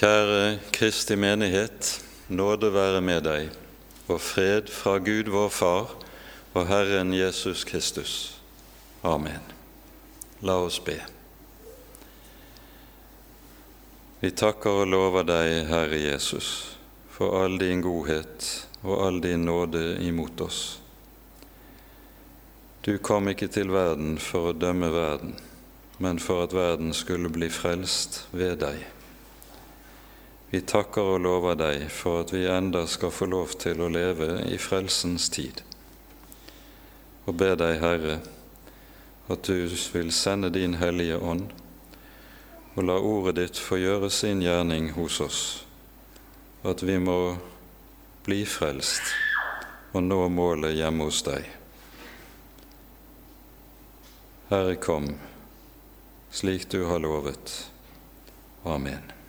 Kjære Kristi menighet, nåde være med deg, og fred fra Gud vår Far og Herren Jesus Kristus. Amen. La oss be. Vi takker og lover deg, Herre Jesus, for all din godhet og all din nåde imot oss. Du kom ikke til verden for å dømme verden, men for at verden skulle bli frelst ved deg. Vi takker og lover deg for at vi enda skal få lov til å leve i frelsens tid, og ber deg, Herre, at du vil sende din Hellige Ånd og la ordet ditt få gjøre sin gjerning hos oss, at vi må bli frelst og nå målet hjemme hos deg. Herre, kom, slik du har lovet. Amen.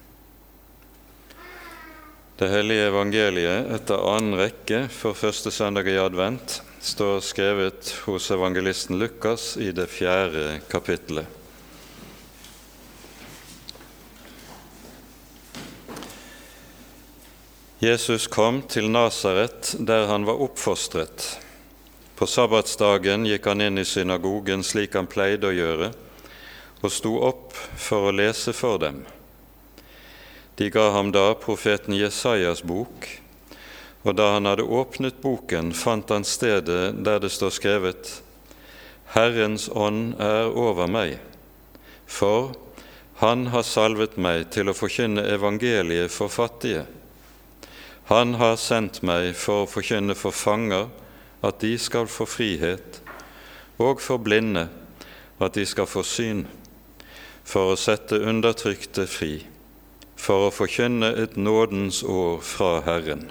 Det hellige evangeliet etter annen rekke for første søndag i advent står skrevet hos evangelisten Lukas i det fjerde kapittelet. Jesus kom til Nasaret, der han var oppfostret. På sabbatsdagen gikk han inn i synagogen slik han pleide å gjøre, og sto opp for å lese for dem. De ga ham da profeten Jesajas bok, og da han hadde åpnet boken, fant han stedet der det står skrevet:" Herrens ånd er over meg, for han har salvet meg til å forkynne evangeliet for fattige. Han har sendt meg for å forkynne for fanger at de skal få frihet, og for blinde at de skal få syn, for å sette undertrykte fri, for å forkynne et nådens år fra Herren.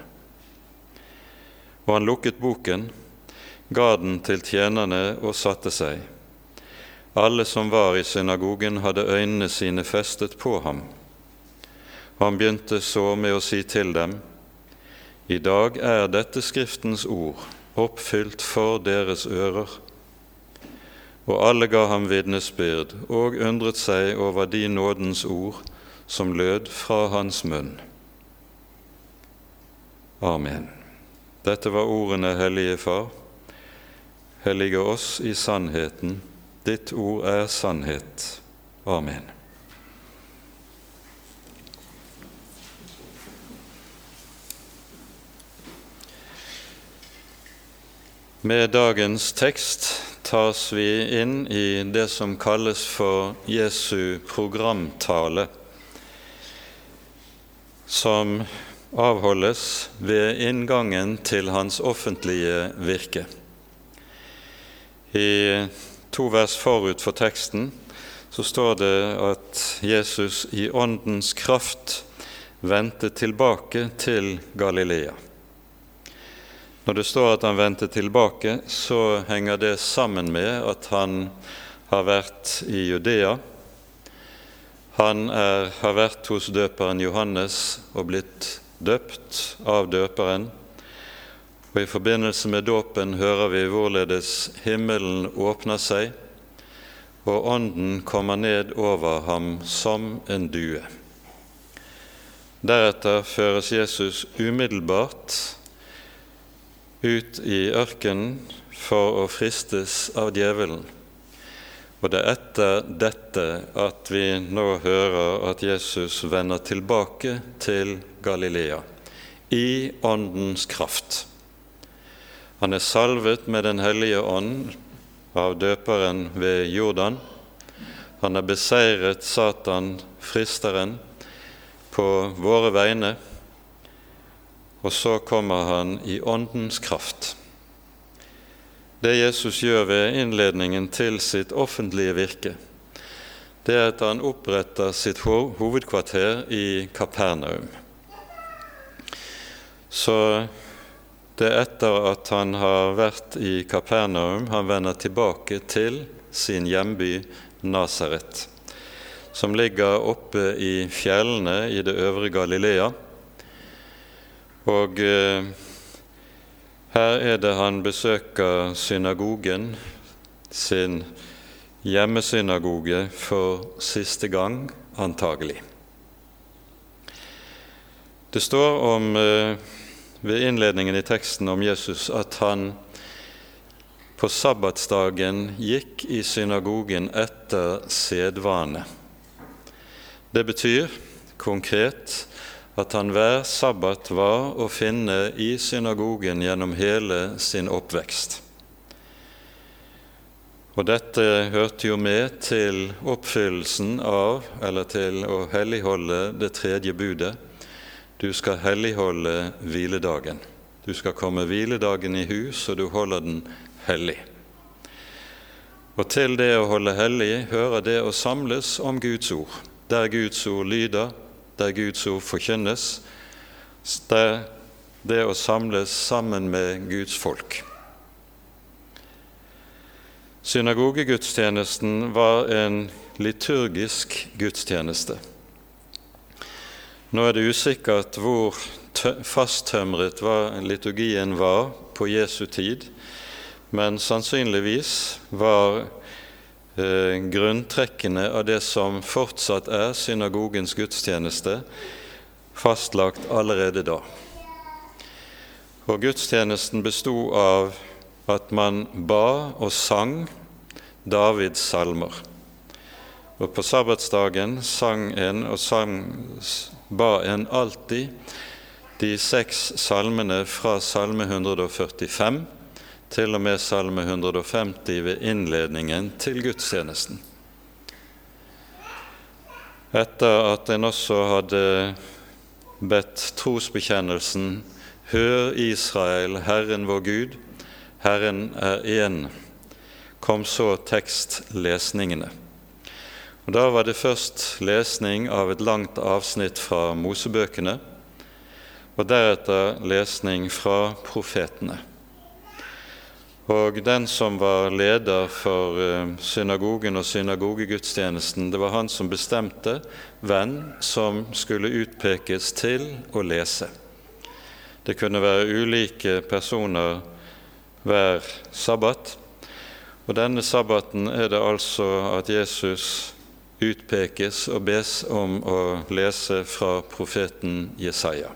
Og han lukket boken, ga den til tjenerne og satte seg. Alle som var i synagogen, hadde øynene sine festet på ham. Og han begynte så med å si til dem:" I dag er dette Skriftens ord oppfylt for deres ører. Og alle ga ham vitnesbyrd og undret seg over de nådens ord som lød fra hans munn. Amen. Dette var ordene, Hellige Far. Hellige oss i sannheten. Ditt ord er sannhet. Amen. Med dagens tekst tas vi inn i det som kalles for Jesu programtale, som avholdes ved inngangen til hans offentlige virke. I to vers forut for teksten så står det at Jesus i åndens kraft vendte tilbake til Galilea. Når det står at han vendte tilbake, så henger det sammen med at han har vært i Judea. Han er, har vært hos døperen Johannes og blitt døpt av døperen. Og I forbindelse med dåpen hører vi hvorledes himmelen åpner seg, og Ånden kommer ned over ham som en due. Deretter føres Jesus umiddelbart ut i ørkenen for å fristes av djevelen. Og det er etter dette at vi nå hører at Jesus vender tilbake til Galilea i Åndens kraft. Han er salvet med Den hellige ånd av døperen ved Jordan. Han har beseiret Satan, fristeren, på våre vegne og så kommer han i Åndens kraft. Det Jesus gjør ved innledningen til sitt offentlige virke, det er at han oppretter sitt hovedkvarter i Kapernaum. Så det er etter at han har vært i Kapernaum, han vender tilbake til sin hjemby Nasaret, som ligger oppe i fjellene i det øvre Galilea og eh, her er det han besøker synagogen, sin hjemmesynagoge, for siste gang, antagelig. Det står om, eh, ved innledningen i teksten om Jesus at han på sabbatsdagen gikk i synagogen etter sedvane. Det betyr konkret at han hver sabbat var å finne i synagogen gjennom hele sin oppvekst. Og dette hørte jo med til oppfyllelsen av, eller til å helligholde, det tredje budet. Du skal helligholde hviledagen. Du skal komme hviledagen i hus, og du holder den hellig. Og til det å holde hellig hører det å samles om Guds ord, der Guds ord lyder, der Guds ord forkynnes, der det å samles sammen med Guds folk. Synagogegudstjenesten var en liturgisk gudstjeneste. Nå er det usikkert hvor fasttømret liturgien var på Jesu tid, men sannsynligvis var grunntrekkene av det som fortsatt er synagogens gudstjeneste, fastlagt allerede da. Og gudstjenesten bestod av at man ba og sang Davids salmer. Og på sabbatsdagen sang en og sang, ba en alltid de seks salmene fra Salme 145 til og med Salme 150 ved innledningen til gudstjenesten. Etter at en også hadde bedt trosbekjennelsen Hør Israel, Herren vår Gud, Herren er én, kom så tekstlesningene. Og Da var det først lesning av et langt avsnitt fra Mosebøkene, og deretter lesning fra profetene. Og den som var leder for eh, synagogen og synagogegudstjenesten, det var han som bestemte hvem som skulle utpekes til å lese. Det kunne være ulike personer hver sabbat. Og denne sabbaten er det altså at Jesus utpekes og bes om å lese fra profeten Jesaja.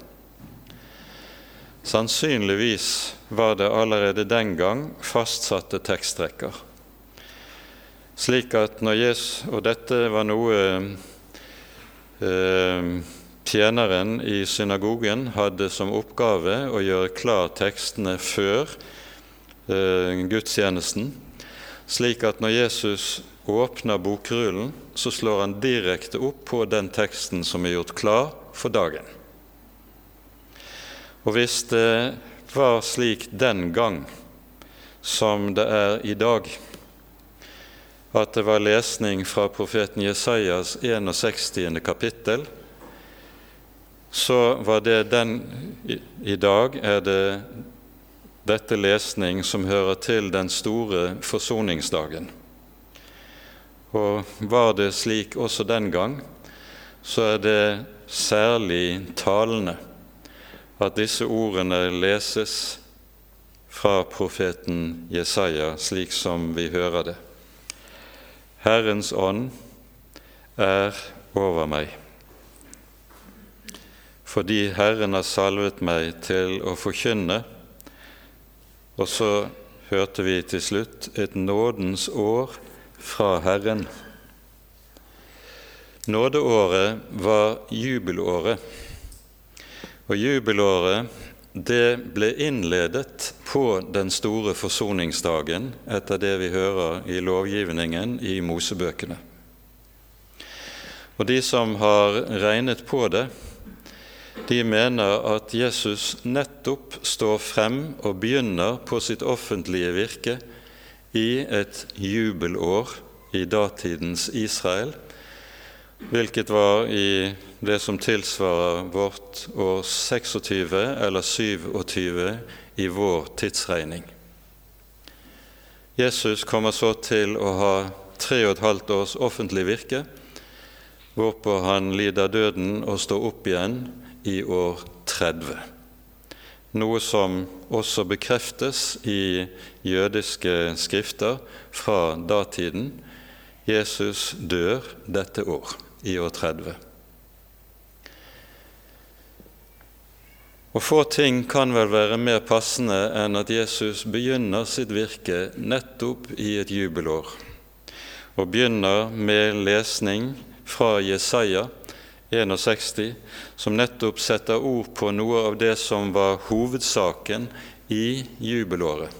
Sannsynligvis var det allerede den gang fastsatte tekstrekker. Slik at når Jesus, Og dette var noe eh, tjeneren i synagogen hadde som oppgave å gjøre klar tekstene før Eh, gudstjenesten, slik at når Jesus åpner bokrullen, så slår han direkte opp på den teksten som er gjort klar for dagen. Og hvis det var slik den gang som det er i dag, at det var lesning fra profeten Jesajas 61. kapittel, så var det den I dag er det dette lesning som hører til den store forsoningsdagen. Og var det slik også den gang, så er det særlig talende at disse ordene leses fra profeten Jesaja, slik som vi hører det. Herrens ånd er over meg, fordi Herren har salvet meg til å forkynne og så hørte vi til slutt et nådens år fra Herren. Nådeåret var jubelåret, og jubelåret det ble innledet på den store forsoningsdagen, etter det vi hører i lovgivningen i Mosebøkene. Og de som har regnet på det, de mener at Jesus nettopp står frem og begynner på sitt offentlige virke i et jubelår i datidens Israel, hvilket var i det som tilsvarer vårt år 26 eller 27 i vår tidsregning. Jesus kommer så til å ha tre og et halvt års offentlig virke, hvorpå han lider døden og står opp igjen i år 30. Noe som også bekreftes i jødiske skrifter fra datiden. Jesus dør dette år, i år 30. Og få ting kan vel være mer passende enn at Jesus begynner sitt virke nettopp i et jubelår, og begynner med lesning fra Jesaja 61, som nettopp setter ord på noe av det som var hovedsaken i jubelåret.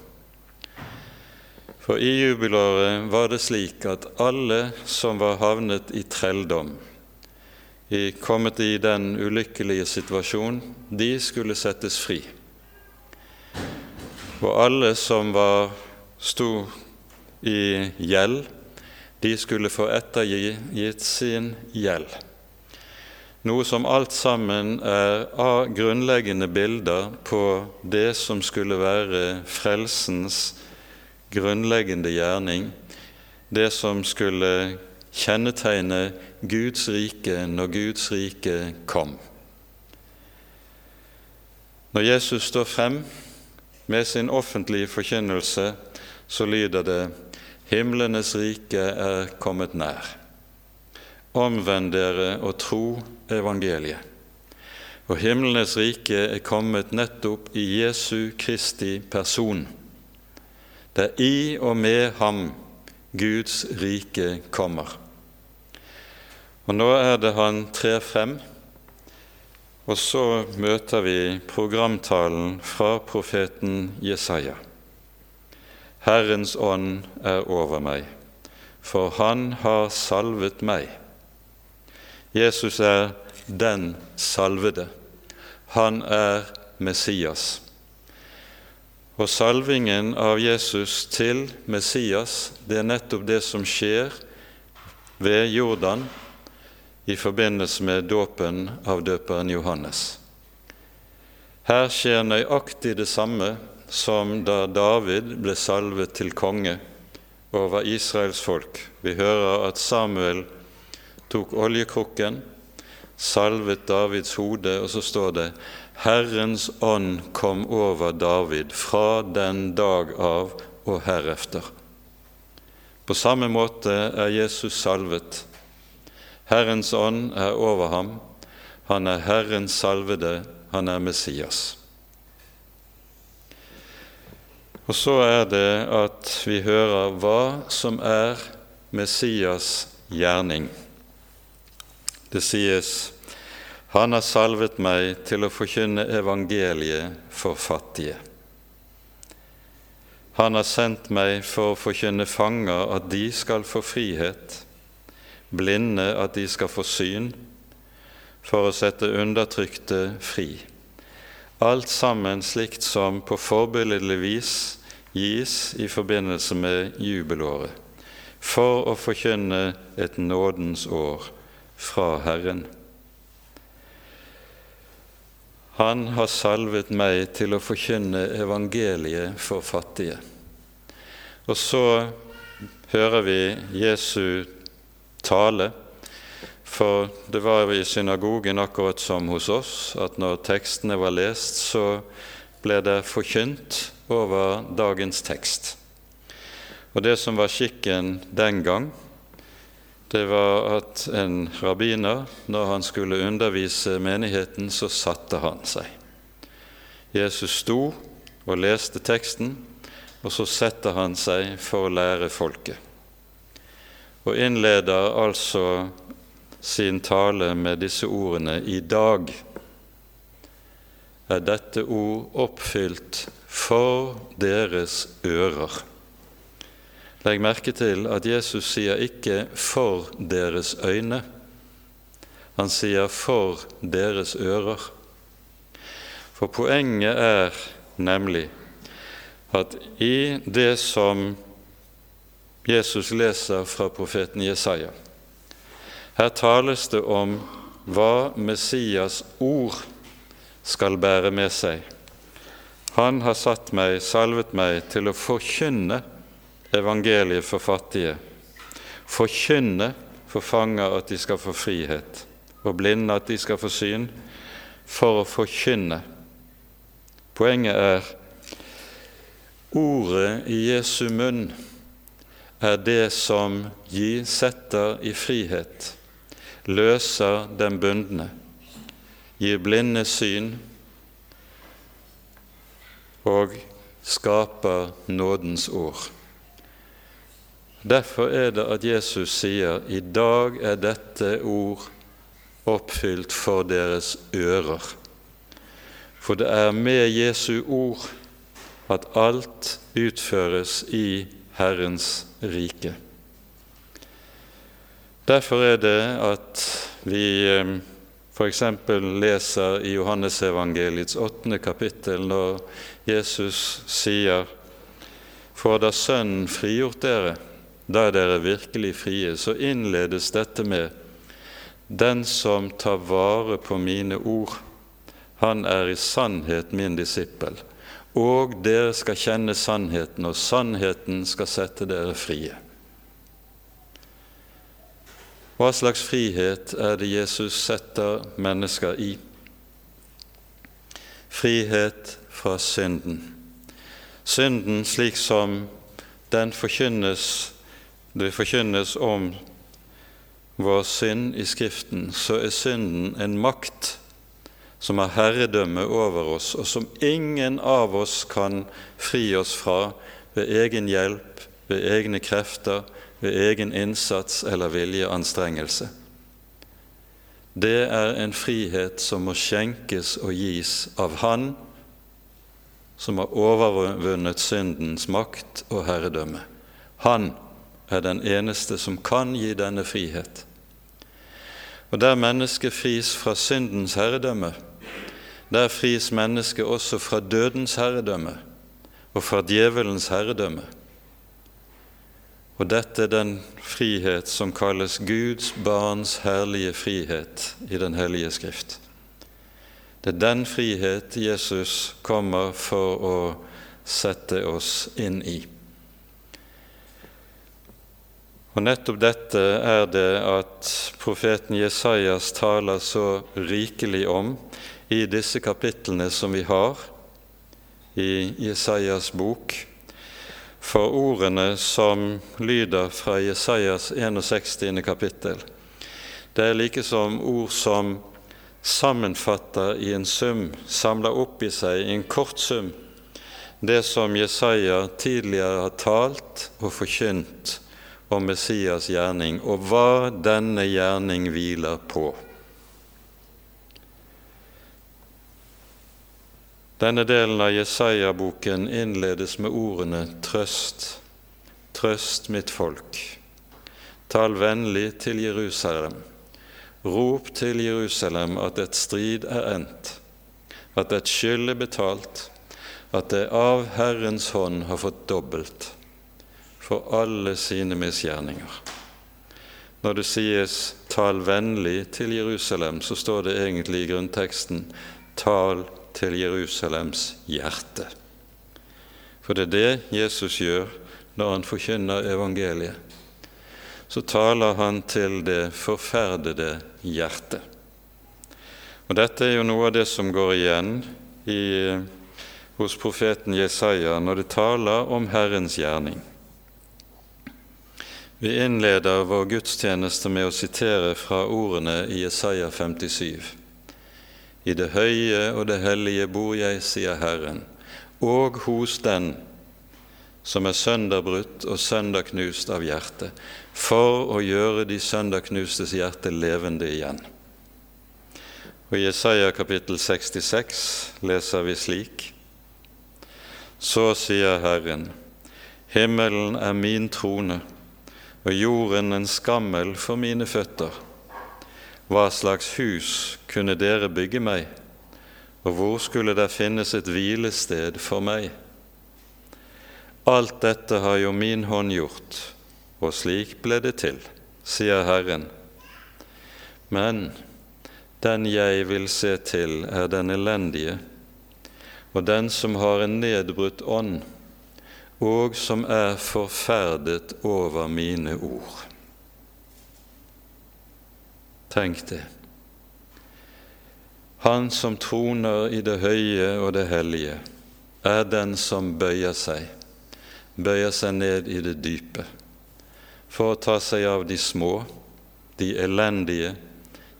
For i jubelåret var det slik at alle som var havnet i trelldom, kommet i den ulykkelige situasjon, de skulle settes fri. Og alle som var, sto i gjeld, de skulle få ettergitt sin gjeld. Noe som alt sammen er av grunnleggende bilder på det som skulle være frelsens grunnleggende gjerning, det som skulle kjennetegne Guds rike når Guds rike kom. Når Jesus står frem med sin offentlige forkynnelse, så lyder det:" Himlenes rike er kommet nær. Omvend dere og tro evangeliet. Og himlenes rike er kommet nettopp i Jesu Kristi person. Det er i og med ham Guds rike kommer. Og nå er det han trer frem, og så møter vi programtalen fra profeten Jesaja. Herrens ånd er over meg, for han har salvet meg. Jesus er den salvede. Han er Messias. Og salvingen av Jesus til Messias, det er nettopp det som skjer ved Jordan i forbindelse med dåpen av døperen Johannes. Her skjer nøyaktig det samme som da David ble salvet til konge over Israels folk. Vi hører at Samuel tok oljekrukken, salvet Davids hode, og så står det Herrens ånd kom over David fra den dag av og herefter. På samme måte er Jesus salvet Herrens ånd er over ham. Han er Herrens salvede, han er Messias. Og så er det at vi hører hva som er Messias gjerning. Det sies han har salvet meg til å forkynne evangeliet for fattige. Han har sendt meg for å forkynne fanger at de skal få frihet, blinde at de skal få syn, for å sette undertrykte fri. Alt sammen slikt som på forbilledlig vis gis i forbindelse med jubelåret, for å forkynne et nådens år fra Herren. Han har salvet meg til å forkynne evangeliet for fattige. Og så hører vi Jesu tale. For det var i synagogen akkurat som hos oss, at når tekstene var lest, så ble det forkynt over dagens tekst. Og det som var skikken den gang, det var at en rabbiner, når han skulle undervise menigheten, så satte han seg. Jesus sto og leste teksten, og så setter han seg for å lære folket og innleder altså sin tale med disse ordene I dag er dette ord oppfylt for deres ører. Legg merke til at Jesus sier ikke 'for deres øyne'. Han sier 'for deres ører'. For poenget er nemlig at i det som Jesus leser fra profeten Jesaja. Her tales det om hva Messias ord skal bære med seg. Han har satt meg, salvet meg, til å forkynne evangeliet for fattige, forkynne for fanger at de skal få frihet, og blinde at de skal få syn, for å forkynne. Poenget er ordet i Jesu munn er det som gi setter i frihet, løser den bundne, gir blinde syn, og skaper nådens ord. Derfor er det at Jesus sier i dag er dette ord oppfylt for deres ører. For det er med Jesu ord at alt utføres i Herrens rike. Derfor er det at vi eh, f.eks. leser i Johannesevangeliets åttende kapittel når Jesus sier For da Sønnen frigjort dere, da er dere virkelig frie, så innledes dette med Den som tar vare på mine ord, han er i sannhet min disippel. Og dere skal kjenne sannheten, og sannheten skal sette dere frie. Hva slags frihet er det Jesus setter mennesker i? Frihet fra synden. Synden slik som den forkynnes, det forkynnes om vår synd i Skriften, så er synden en makt som har herredømme over oss, og som ingen av oss kan fri oss fra ved egen hjelp, ved egne krefter, ved egen innsats eller viljeanstrengelse. Det er en frihet som må skjenkes og gis av Han som har overvunnet syndens makt og herredømme. Han er den eneste som kan gi denne frihet. Og der mennesket fris fra syndens herredømme, der fris mennesket også fra dødens herredømme og fra djevelens herredømme. Og dette er den frihet som kalles Guds barns herlige frihet i Den hellige Skrift. Det er den frihet Jesus kommer for å sette oss inn i. Og nettopp dette er det at profeten Jesajas taler så rikelig om i disse kapitlene som vi har i Jesajas bok for ordene som lyder fra Jesajas 61. kapittel. Det er like som ord som sammenfatter i en sum, samler opp i seg i en kort sum, det som Jesaja tidligere har talt og forkynt om Messias gjerning, og hva denne gjerning hviler på. Denne delen av Jesaja-boken innledes med ordene 'Trøst, trøst mitt folk'. Tal vennlig til Jerusalem. Rop til Jerusalem at et strid er endt, at et skyld er betalt, at det av Herrens hånd har fått dobbelt for alle sine misgjerninger. Når det sies 'tal vennlig til Jerusalem', så står det egentlig i grunnteksten 'tal til Jerusalems hjerte. For det er det Jesus gjør når han forkynner evangeliet. Så taler han til det forferdede hjertet. Og Dette er jo noe av det som går igjen i, hos profeten Jesaja når det taler om Herrens gjerning. Vi innleder vår gudstjeneste med å sitere fra ordene i Jesaja 57. I det høye og det hellige bor jeg, sier Herren, og hos den som er sønderbrutt og sønderknust av hjerte, for å gjøre de sønderknustes hjerte levende igjen. Og I Jesaja kapittel 66 leser vi slik.: Så sier Herren, himmelen er min trone, og jorden en skammel for mine føtter. Hva slags hus kunne dere bygge meg, og hvor skulle det finnes et hvilested for meg? Alt dette har jo min hånd gjort, og slik ble det til, sier Herren. Men den jeg vil se til, er den elendige, og den som har en nedbrutt ånd, og som er forferdet over mine ord. Tenk det. Han som troner i det høye og det hellige, er den som bøyer seg, bøyer seg ned i det dype, for å ta seg av de små, de elendige,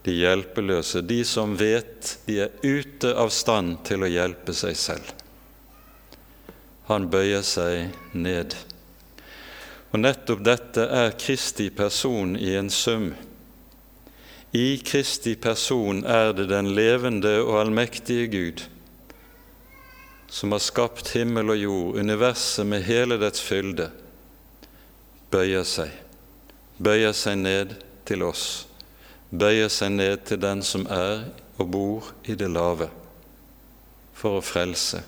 de hjelpeløse, de som vet de er ute av stand til å hjelpe seg selv. Han bøyer seg ned. Og nettopp dette er Kristi person i en sum. I Kristi person er det den levende og allmektige Gud, som har skapt himmel og jord, universet med hele dets fylde, bøyer seg, bøyer seg ned til oss, bøyer seg ned til den som er og bor i det lave, for å frelse,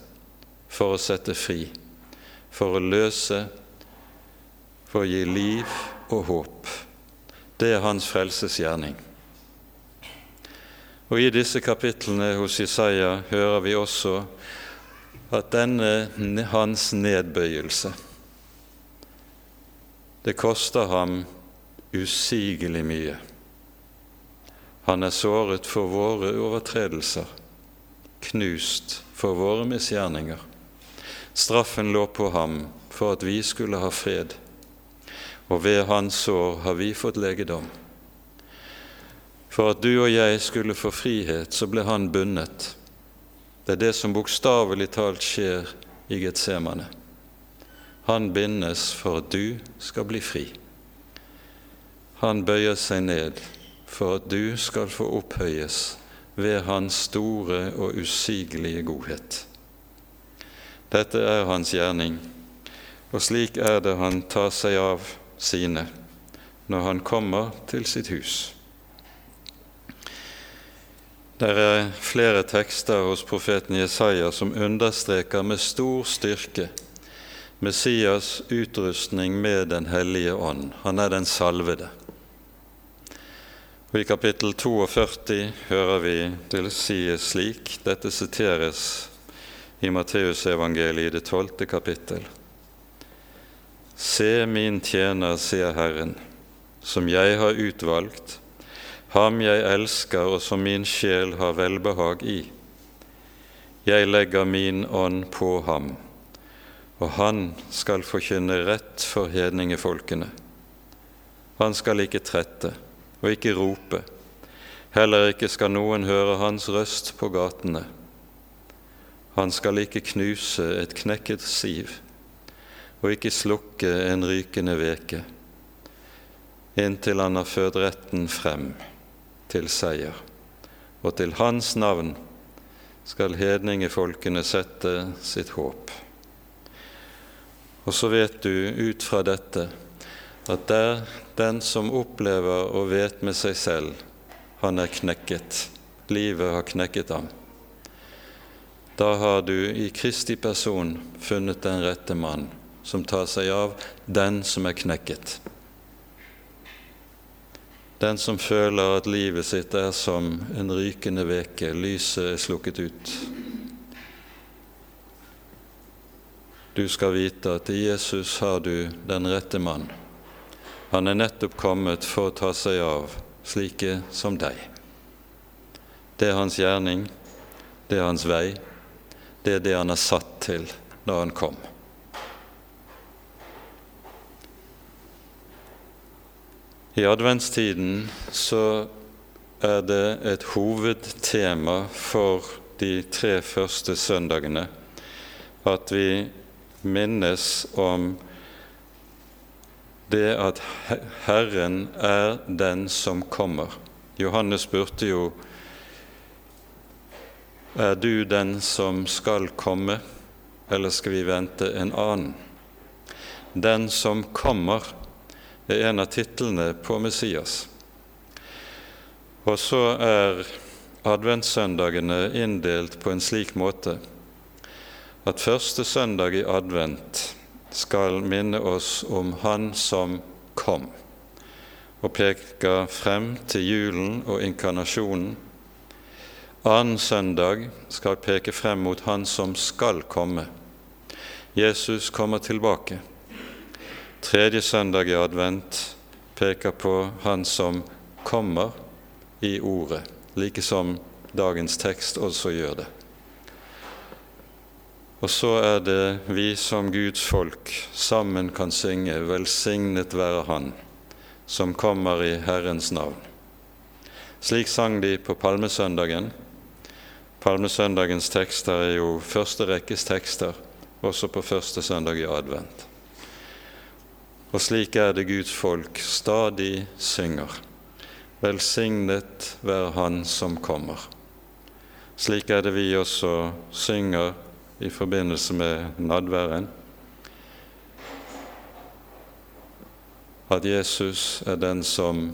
for å sette fri, for å løse, for å gi liv og håp. Det er hans frelsesgjerning. Og I disse kapitlene hos Isaiah hører vi også at denne hans nedbøyelse Det koster ham usigelig mye. Han er såret for våre overtredelser, knust for våre misgjerninger. Straffen lå på ham for at vi skulle ha fred, og ved hans sår har vi fått legedom. For at du og jeg skulle få frihet, så ble han bundet. Det er det som bokstavelig talt skjer i Getsemane. Han bindes for at du skal bli fri. Han bøyer seg ned for at du skal få opphøyes ved Hans store og usigelige godhet. Dette er Hans gjerning, og slik er det Han tar seg av sine når Han kommer til sitt hus. Det er flere tekster hos profeten Jesaja som understreker med stor styrke Messias utrustning med Den hellige ånd. Han er den salvede. Og I kapittel 42 hører vi det sies slik Dette siteres i Matteusevangeliet i det tolvte kapittel. Se min tjener, sier Herren, som jeg har utvalgt, ham jeg elsker og som min sjel har velbehag i. Jeg legger min ånd på ham, og han skal forkynne rett for hedningefolkene. Han skal ikke trette og ikke rope, heller ikke skal noen høre hans røst på gatene. Han skal ikke knuse et knekket siv og ikke slukke en rykende veke, inntil han har ført retten frem til seier. Og til hans navn skal hedningefolkene sette sitt håp. Og så vet du ut fra dette at der den som opplever og vet med seg selv han er knekket, livet har knekket ham, da har du i Kristi person funnet den rette mann som tar seg av den som er knekket. Den som føler at livet sitt er som en rykende veke, lyset er slukket ut. Du skal vite at i Jesus har du den rette mann. Han er nettopp kommet for å ta seg av slike som deg. Det er hans gjerning, det er hans vei, det er det han er satt til da han kom. I adventstiden så er det et hovedtema for de tre første søndagene at vi minnes om det at Herren er den som kommer. Johannes spurte jo er du den som skal komme, eller skal vi vente en annen? Den som kommer, er en av titlene på Messias. Og så er adventssøndagene inndelt på en slik måte at første søndag i advent skal minne oss om Han som kom, og peker frem til julen og inkarnasjonen. Annen søndag skal peke frem mot Han som skal komme. Jesus kommer tilbake. Tredje søndag i advent peker på Han som kommer i Ordet, like som dagens tekst også gjør det. Og så er det vi som Guds folk sammen kan synge 'Velsignet være Han som kommer i Herrens navn'. Slik sang de på palmesøndagen. Palmesøndagens tekster er jo første rekkes tekster også på første søndag i advent. Og slik er det Guds folk stadig synger. Velsignet være Han som kommer. Slik er det vi også synger i forbindelse med nadværen. At Jesus er den som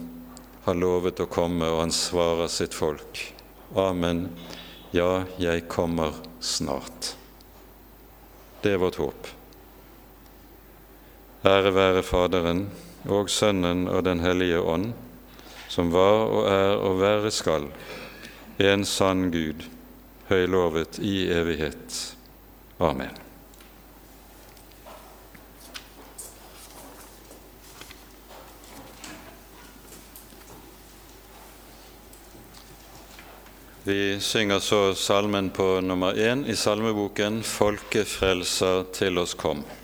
har lovet å komme, og han svarer sitt folk. Amen. Ja, jeg kommer snart. Det er vårt håp. Ære være Faderen og Sønnen og Den hellige ånd, som var og er og være skal, en sann Gud, høylovet i evighet. Amen. Vi synger så salmen på nummer én i salmeboken 'Folkefrelser til oss kom'.